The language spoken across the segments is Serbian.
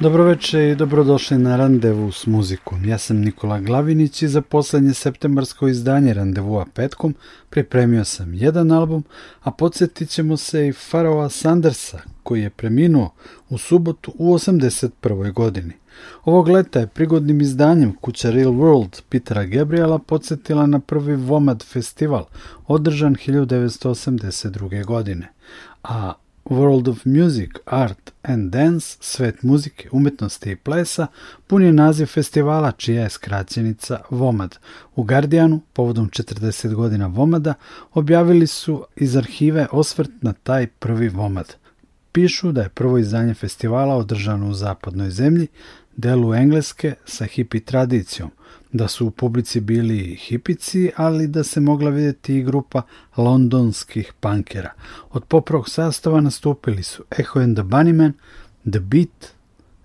Dobroveče i dobrodošli na Randevu s muzikom. Ja sam Nikola Glavinić i za poslednje septembarsko izdanje Randevua petkom pripremio sam jedan album, a podsjetit ćemo se i Farova Sandersa koji je preminuo u subotu u 81. godini. Ovog leta je prigodnim izdanjem kuća Real World Pitera Gabriela podsjetila na prvi Vomad festival održan 1982. godine, a World of Music, Art and Dance, svet muzike, umetnosti i plesa, pun je naziv festivala čija je skraćenica VOMAD. U Guardianu, povodom 40 godina VOMADa, objavili su iz arhive osvrt na taj prvi VOMAD. Pišu da je prvo izdanje festivala održano u zapadnoj zemlji, delu Engleske sa hippie tradicijom, da su u publici bili hipici, ali da se mogla vidjeti i grupa londonskih pankera. Od poprog sastava nastupili su Echo and the Bunnymen, The Beat,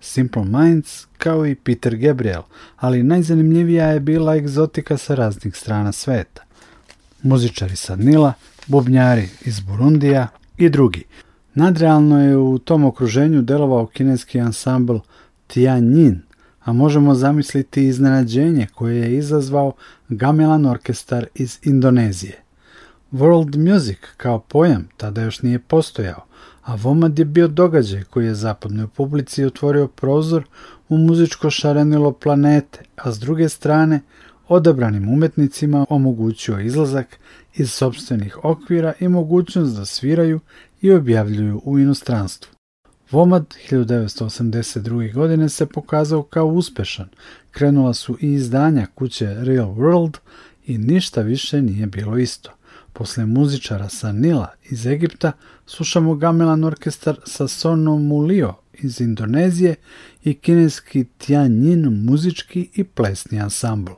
Simple Minds, kao i Peter Gabriel, ali najzanimljivija je bila egzotika sa raznih strana sveta. Muzičari sa Nila, bubnjari iz Burundija i drugi. Nadrealno je u tom okruženju delovao kineski ansambl Tianjin, a možemo zamisliti iznenađenje koje je izazvao gamelan orkestar iz Indonezije. World music kao pojam tada još nije postojao, a Vomad je bio događaj koji je zapadnoj publici otvorio prozor u muzičko šarenilo planete, a s druge strane odabranim umetnicima omogućio izlazak iz sobstvenih okvira i mogućnost da sviraju i objavljuju u inostranstvu. Vomad 1982. godine se pokazao kao uspešan. Krenula su i izdanja kuće Real World i ništa više nije bilo isto. Posle muzičara sa Nila iz Egipta slušamo gamelan orkestar sa Sonom Mulio iz Indonezije i kineski Tianjin muzički i plesni ansambl.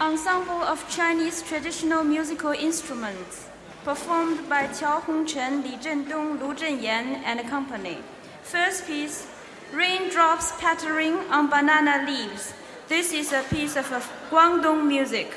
ensemble of Chinese traditional musical instruments performed by Qiao Hongchen, Li Zhendong, Lu Zhenyan, and company. First piece, Raindrops Pattering on Banana Leaves. This is a piece of Guangdong music.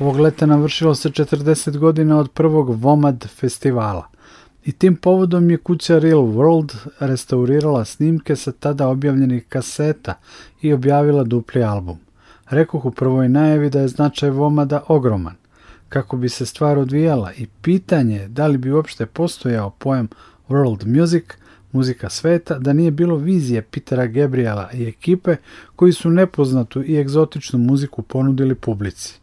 Ovog leta navršilo se 40 godina od prvog Vomad festivala. I tim povodom je kuća Real World restaurirala snimke sa tada objavljenih kaseta i objavila dupli album. Rekoh u prvoj najavi da je značaj Vomada ogroman. Kako bi se stvar odvijala i pitanje da li bi uopšte postojao pojam world music, muzika sveta, da nije bilo vizije Pitera Gabriela i ekipe koji su nepoznatu i egzotičnu muziku ponudili publici.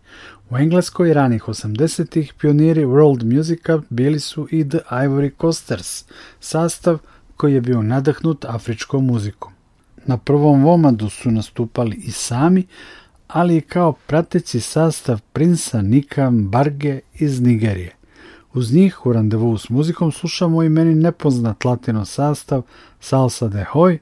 U Engleskoj ranih 80-ih pioniri world musica bili su i The Ivory Coasters, sastav koji je bio nadahnut afričkom muzikom. Na prvom vomadu su nastupali i sami, ali i kao prateći sastav princa Nika Barge iz Nigerije. Uz njih u randevu s muzikom slušamo i meni nepoznat latino sastav Salsa de Hoy,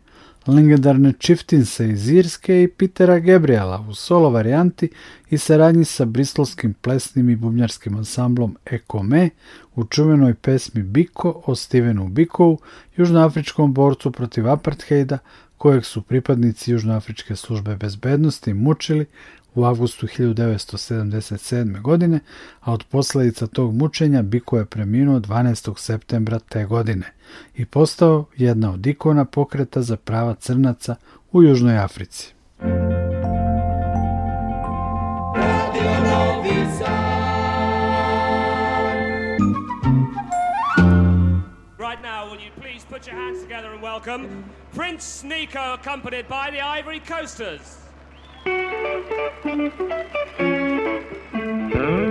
legendarne čiftinse iz Irske i Pitera Gabriela u solo varijanti i saradnji sa bristolskim plesnim i bubnjarskim ansamblom Me, u čuvenoj pesmi Biko o Stevenu Bikovu, južnoafričkom borcu protiv apartheida kojeg su pripadnici Južnoafričke službe bezbednosti mučili u avgustu 1977. godine, a od posljedica tog mučenja Biko je preminuo 12. septembra te godine i postao jedna od ikona pokreta za prava crnaca u Južnoj Africi. Put your hands together and welcome Prince Sneaker, accompanied by the Ivory Coasters. Mm-hmm.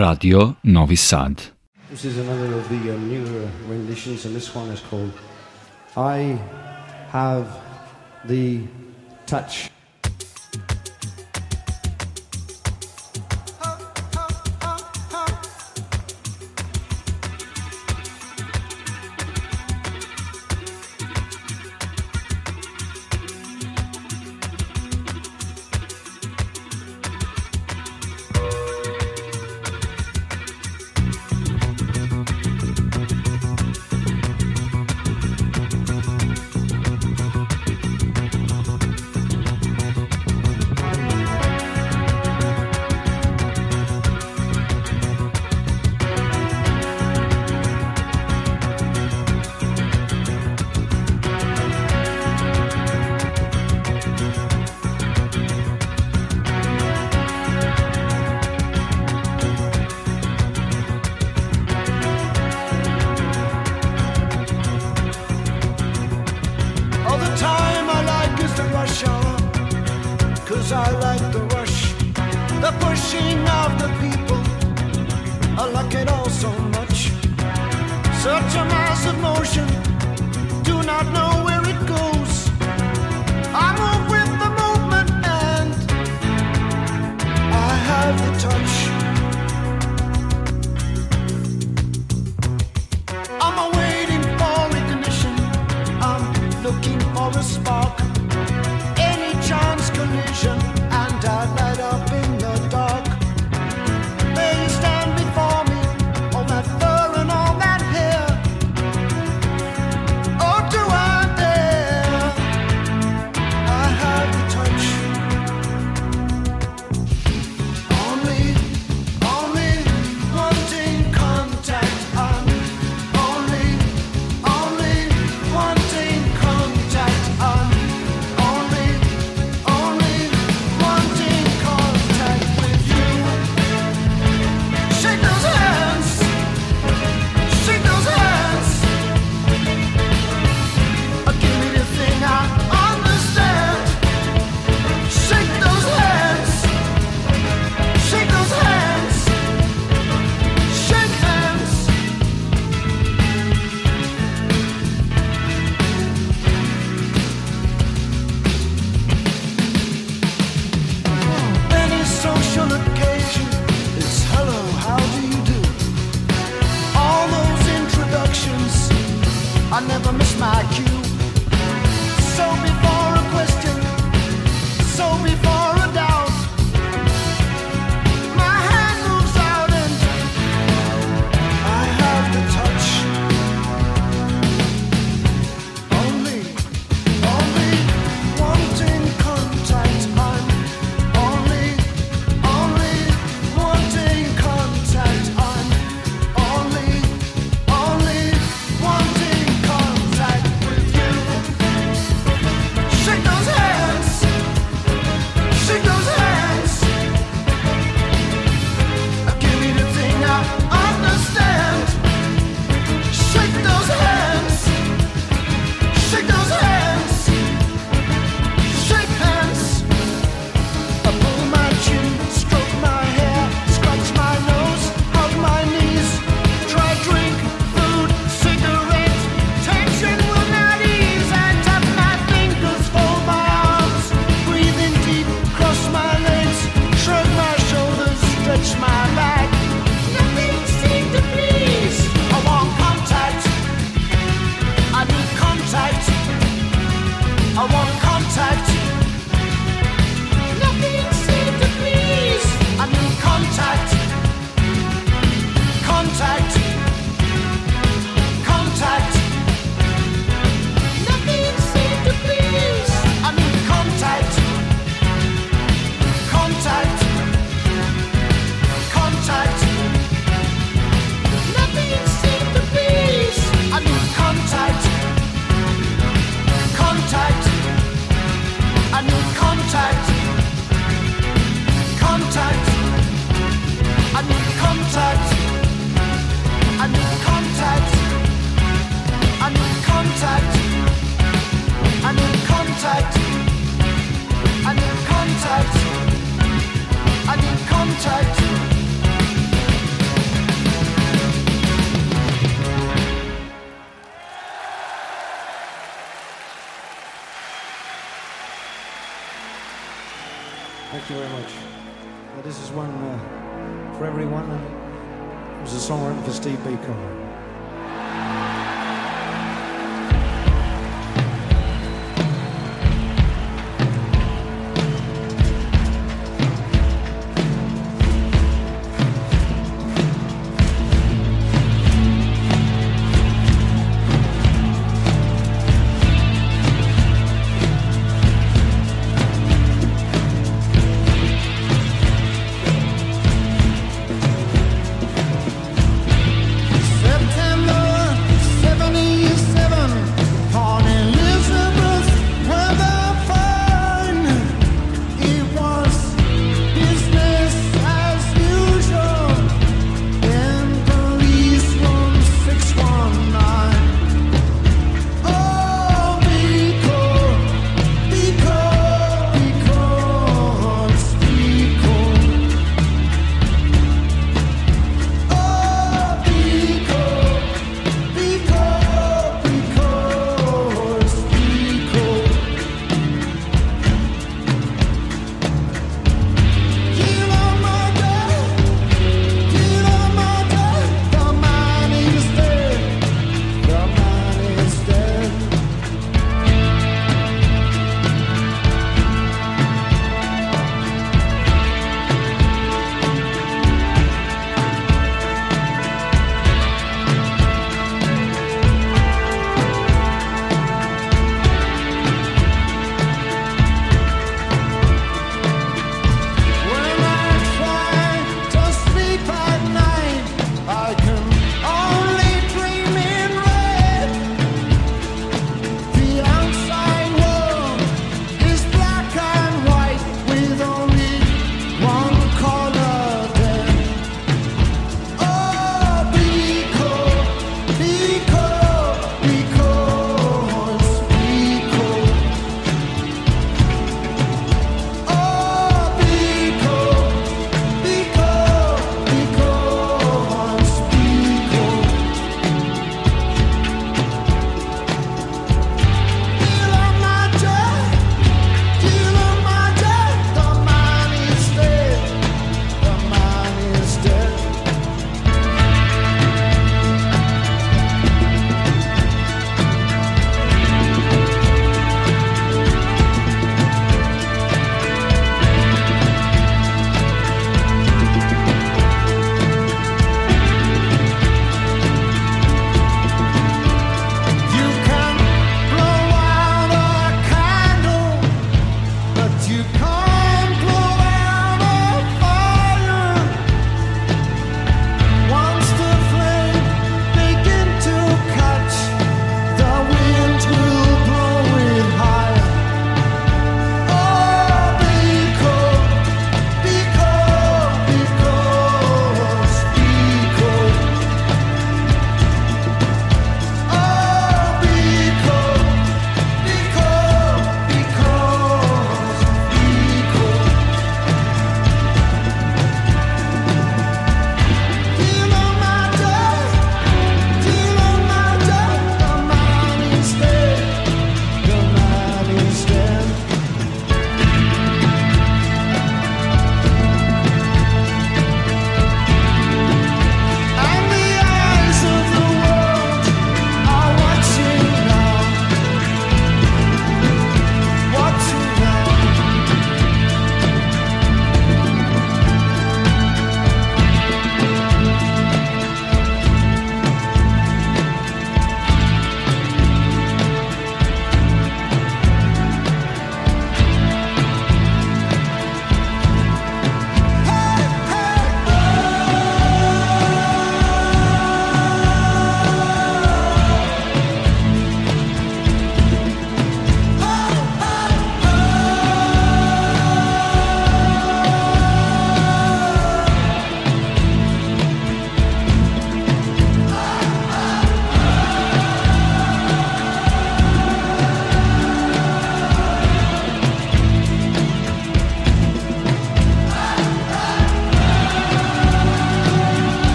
Radio Novi Sad. This is another of the um, newer renditions, and this one is called I Have the Touch. For a spark, any chance collision. Thank you very much. this is one uh, for everyone. It was a song written for Steve Baker.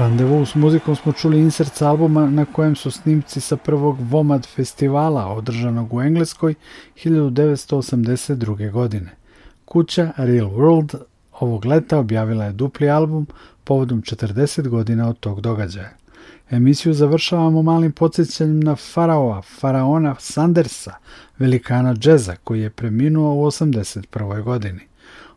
randevu s muzikom smo čuli insert albuma na kojem su snimci sa prvog Vomad festivala održanog u Engleskoj 1982. godine. Kuća Real World ovog leta objavila je dupli album povodom 40 godina od tog događaja. Emisiju završavamo malim podsjećanjem na faraova faraona Sandersa, velikana džeza koji je preminuo u 81. godini.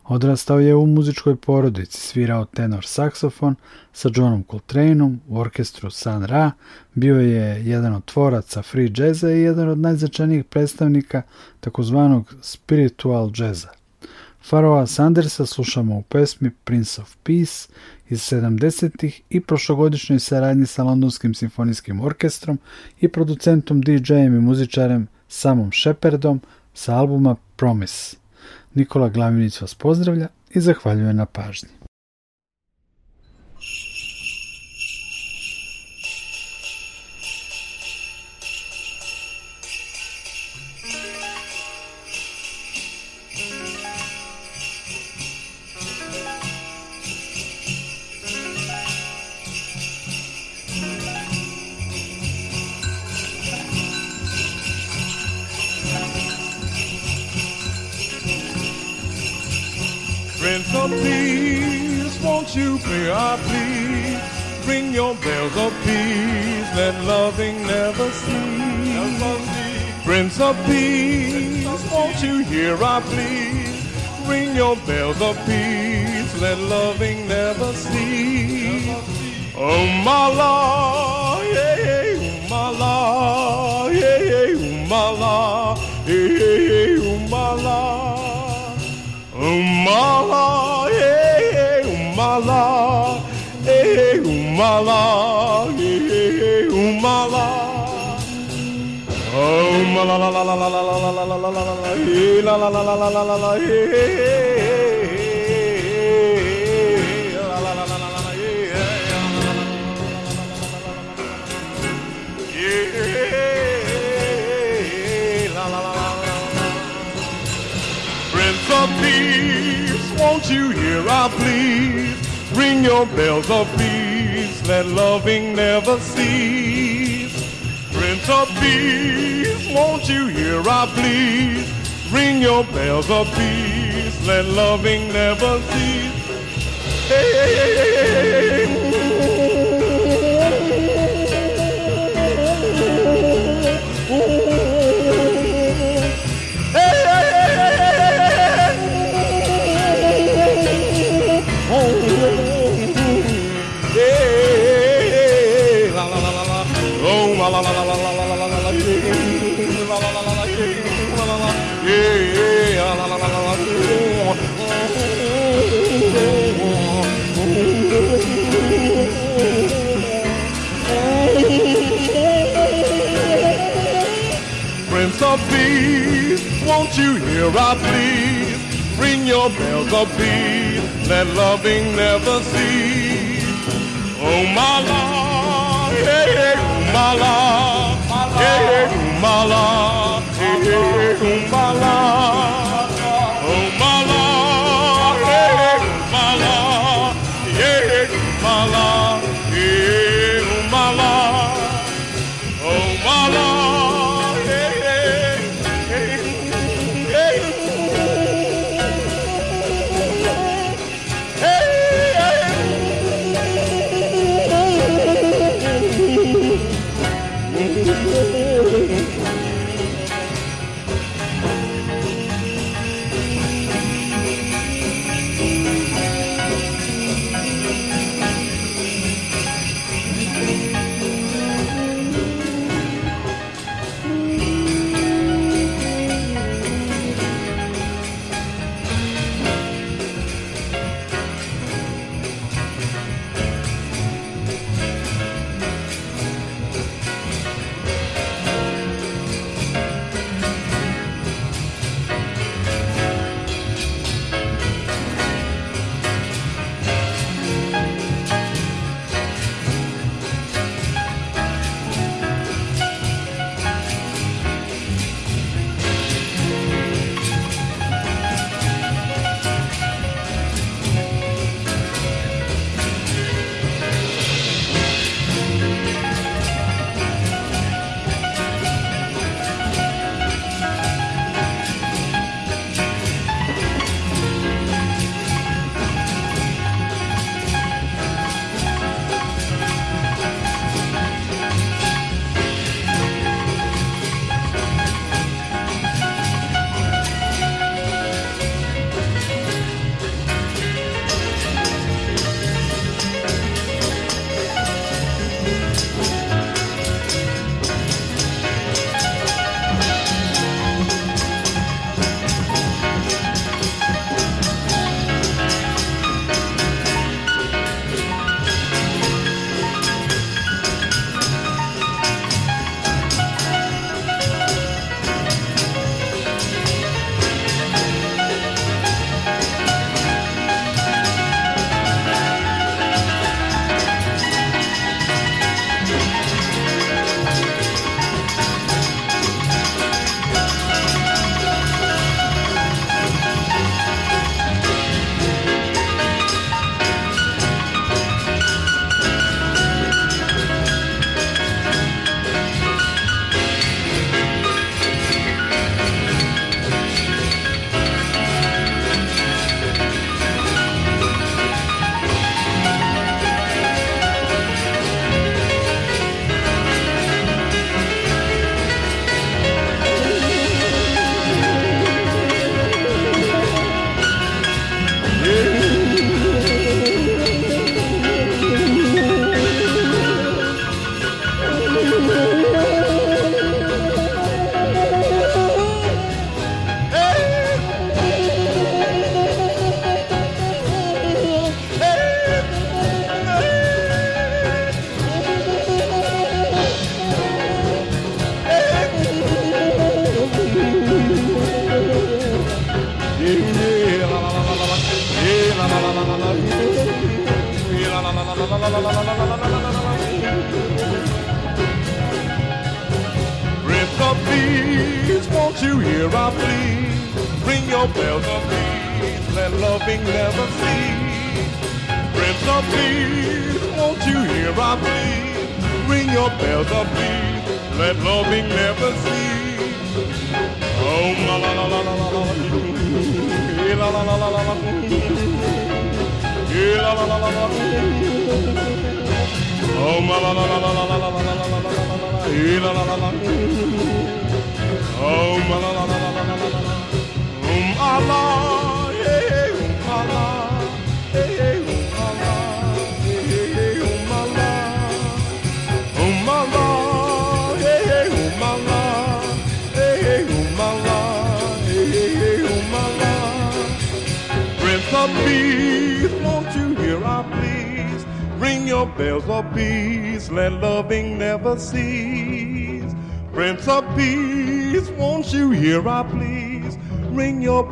Odrastao je u muzičkoj porodici, svirao tenor saksofon sa Johnom Coltraneom u orkestru San Ra, bio je jedan od tvoraca free jazza i jedan od najznačajnijih predstavnika takozvanog spiritual jazza. Faroa Sandersa slušamo u pesmi Prince of Peace iz 70-ih i prošlogodišnjoj saradnji sa Londonskim simfonijskim orkestrom i producentom, DJ-em i muzičarem Samom Shepardom sa albuma Promise. Nikola Glavinić vas pozdravlja i zahvaljuje na pažnji. of peace, won't you play our plea? Ring your bells of peace, let loving never cease. Prince of peace, won't you hear our plea? Ring your bells of peace, let loving never cease. Oh my love, yeah, yeah, oh my love, yeah, yeah, oh my love, yeah, yeah, oh my love umala, eh, umala, eh, umala, eh, umala. Oh, umala la la la la la la la la la la la la la la la la la la Won't you hear our plea? Ring your bells of peace. Let loving never cease. Prince of peace, won't you hear our plea? Ring your bells of peace. Let loving never cease. Hey, hey, hey, hey, hey. Prince of Peace, won't you hear I please? Ring your bells of peace, let loving never cease. Oh my love, hey, hey, oh my love. Umbala, Umbala.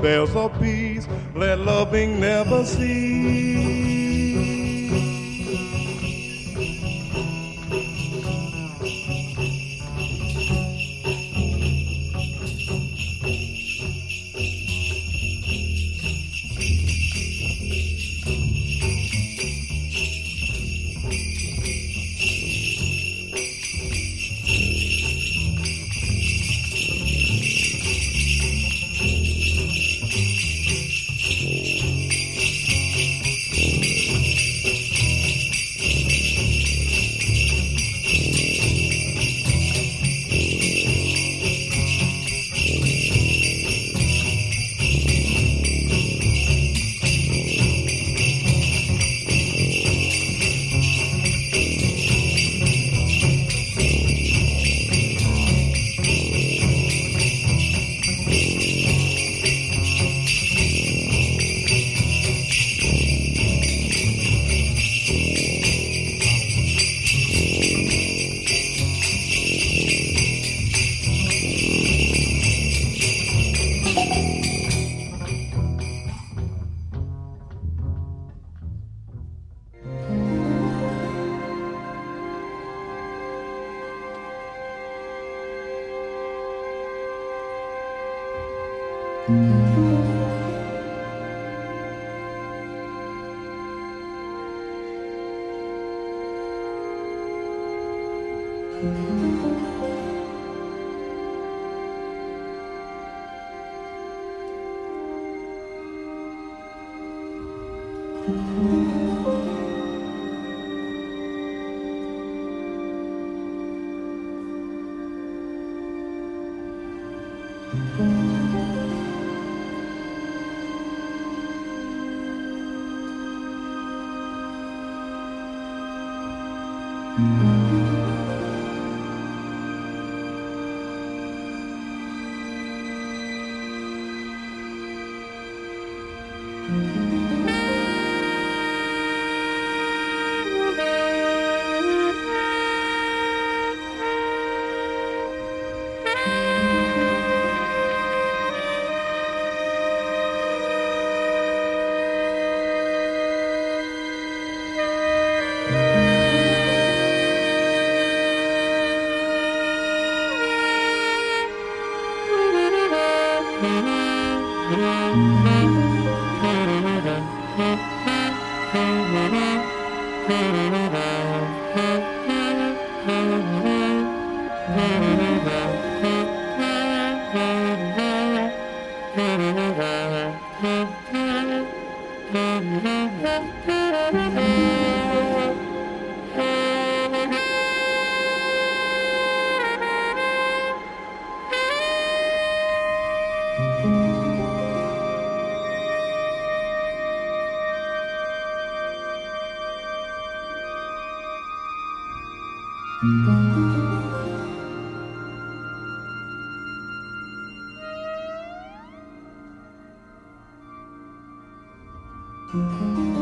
bells of peace, let loving never cease. Thank you. Thank you.